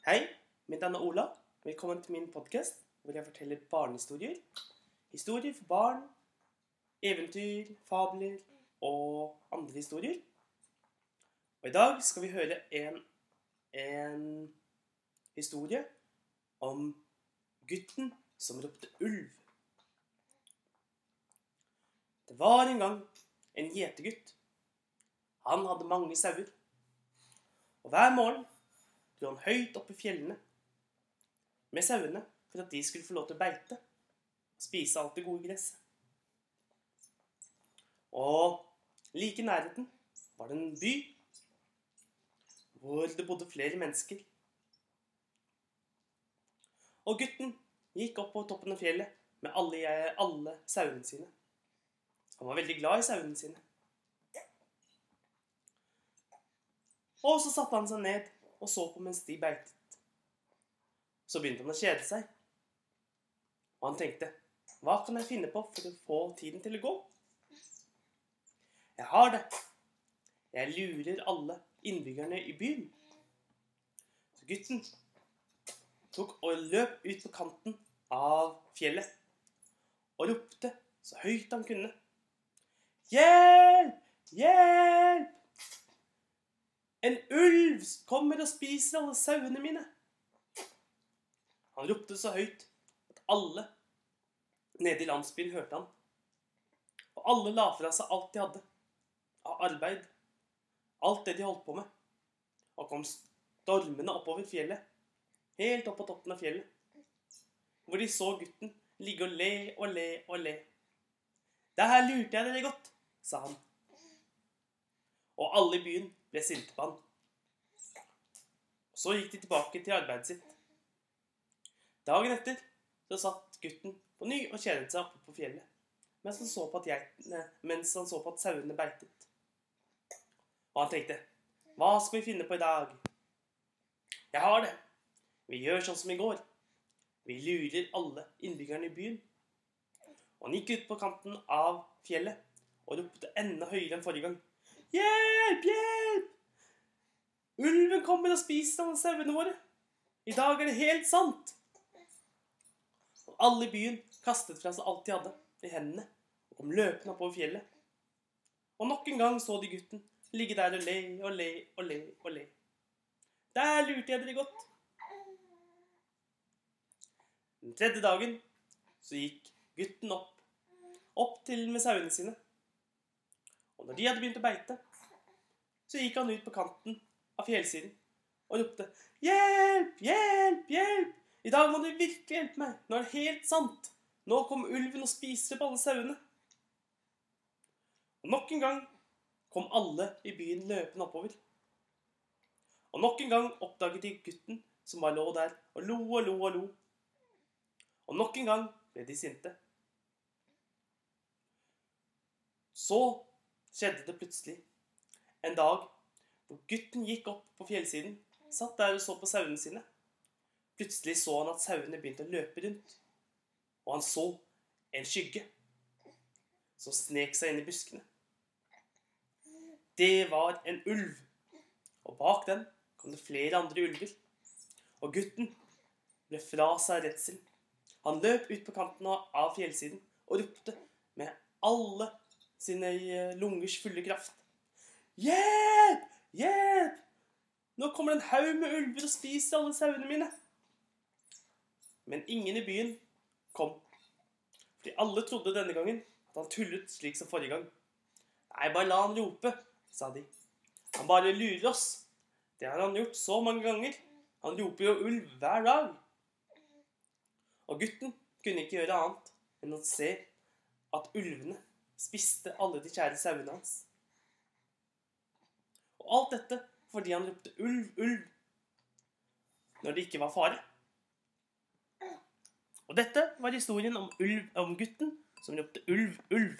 Hei, mitt navn er Ola. Velkommen til min podkast hvor jeg forteller barnehistorier. Historier for barn, eventyr, fabler og andre historier. Og i dag skal vi høre en, en historie om gutten som ropte ulv. Det var en gang en gjetergutt. Han hadde mange sauer. Og hver morgen dro han høyt opp i fjellene med sauene for at de skulle få lov til å beite og spise alt det gode gresset. Og like i nærheten var det en by hvor det bodde flere mennesker. Og gutten gikk opp på toppen av fjellet med alle, alle sauene sine. Han var veldig glad i sauene sine. Og så satte han seg ned og så på mens de beitet. Så begynte han å kjede seg. Og han tenkte Hva kan jeg finne på for å få tiden til å gå? Jeg har det. Jeg lurer alle innbyggerne i byen. Så gutten tok og løp ut på kanten av fjellet og ropte så høyt han kunne. Hjelp! Hjelp! En ulv kommer og spiser alle sauene mine. Han ropte så høyt at alle nede i landsbyen hørte han. Og alle la fra seg alt de hadde av arbeid, alt det de holdt på med, og kom stormende oppover fjellet, helt opp på toppen av fjellet, hvor de så gutten ligge og le og le og le. Der lurte jeg dere godt, sa han. Og alle i byen ble sinte på han. Så gikk de tilbake til arbeidet sitt. Dagen etter så satt gutten på ny og kjedet seg oppe på fjellet mens han så på at, geitene, mens han så på at sauene beitet. Og han tenkte Hva skal vi finne på i dag? Jeg har det. Vi gjør sånn som i går. Vi lurer alle innbyggerne i byen. Og han gikk ut på kanten av fjellet og ropte enda høyere enn forrige gang. Hjelp! Hjelp! Ulven kommer og spiser alle sauene våre. I dag er det helt sant. Og alle i byen kastet fra seg alt de hadde i hendene, og kom løpende oppover fjellet. Og nok en gang så de gutten ligge der og le og le og le og le. Der lurte jeg dere godt. Den tredje dagen så gikk gutten opp, opp til med sauene sine. Og når de hadde begynt å beite, så gikk han ut på kanten av fjellsiden og ropte 'Hjelp! Hjelp! Hjelp! I dag må du virkelig hjelpe meg. Nå er det helt sant. Nå kommer ulven og spiser opp alle sauene.' Og nok en gang kom alle i byen løpende oppover. Og nok en gang oppdaget de gutten som bare lå der og lo og lo og lo. Og nok en gang ble de sinte. Så skjedde det plutselig en dag hvor gutten gikk opp på fjellsiden, satt der og så på sauene sine. Plutselig så han at sauene begynte å løpe rundt, og han så en skygge som snek seg inn i buskene. Det var en ulv, og bak den kom det flere andre ulver. Og gutten ble fra seg redsel. Han løp ut på kanten av fjellsiden og ropte med alle sine eh, lungers fulle kraft. Hjelp! Hjelp! Nå kommer det en haug med ulver og spiser alle sauene mine. Men ingen i byen kom. Fordi alle trodde denne gangen at han tullet slik som forrige gang. Nei, bare la han rope, sa de. Han bare lurer oss. Det har han gjort så mange ganger. Han roper jo ulv hver dag. Og gutten kunne ikke gjøre annet enn å se at ulvene spiste alle de kjære sauene hans. Og alt dette fordi han ropte 'ulv, ulv' når det ikke var fare. Og dette var historien om, ulv, om gutten som ropte 'ulv, ulv'.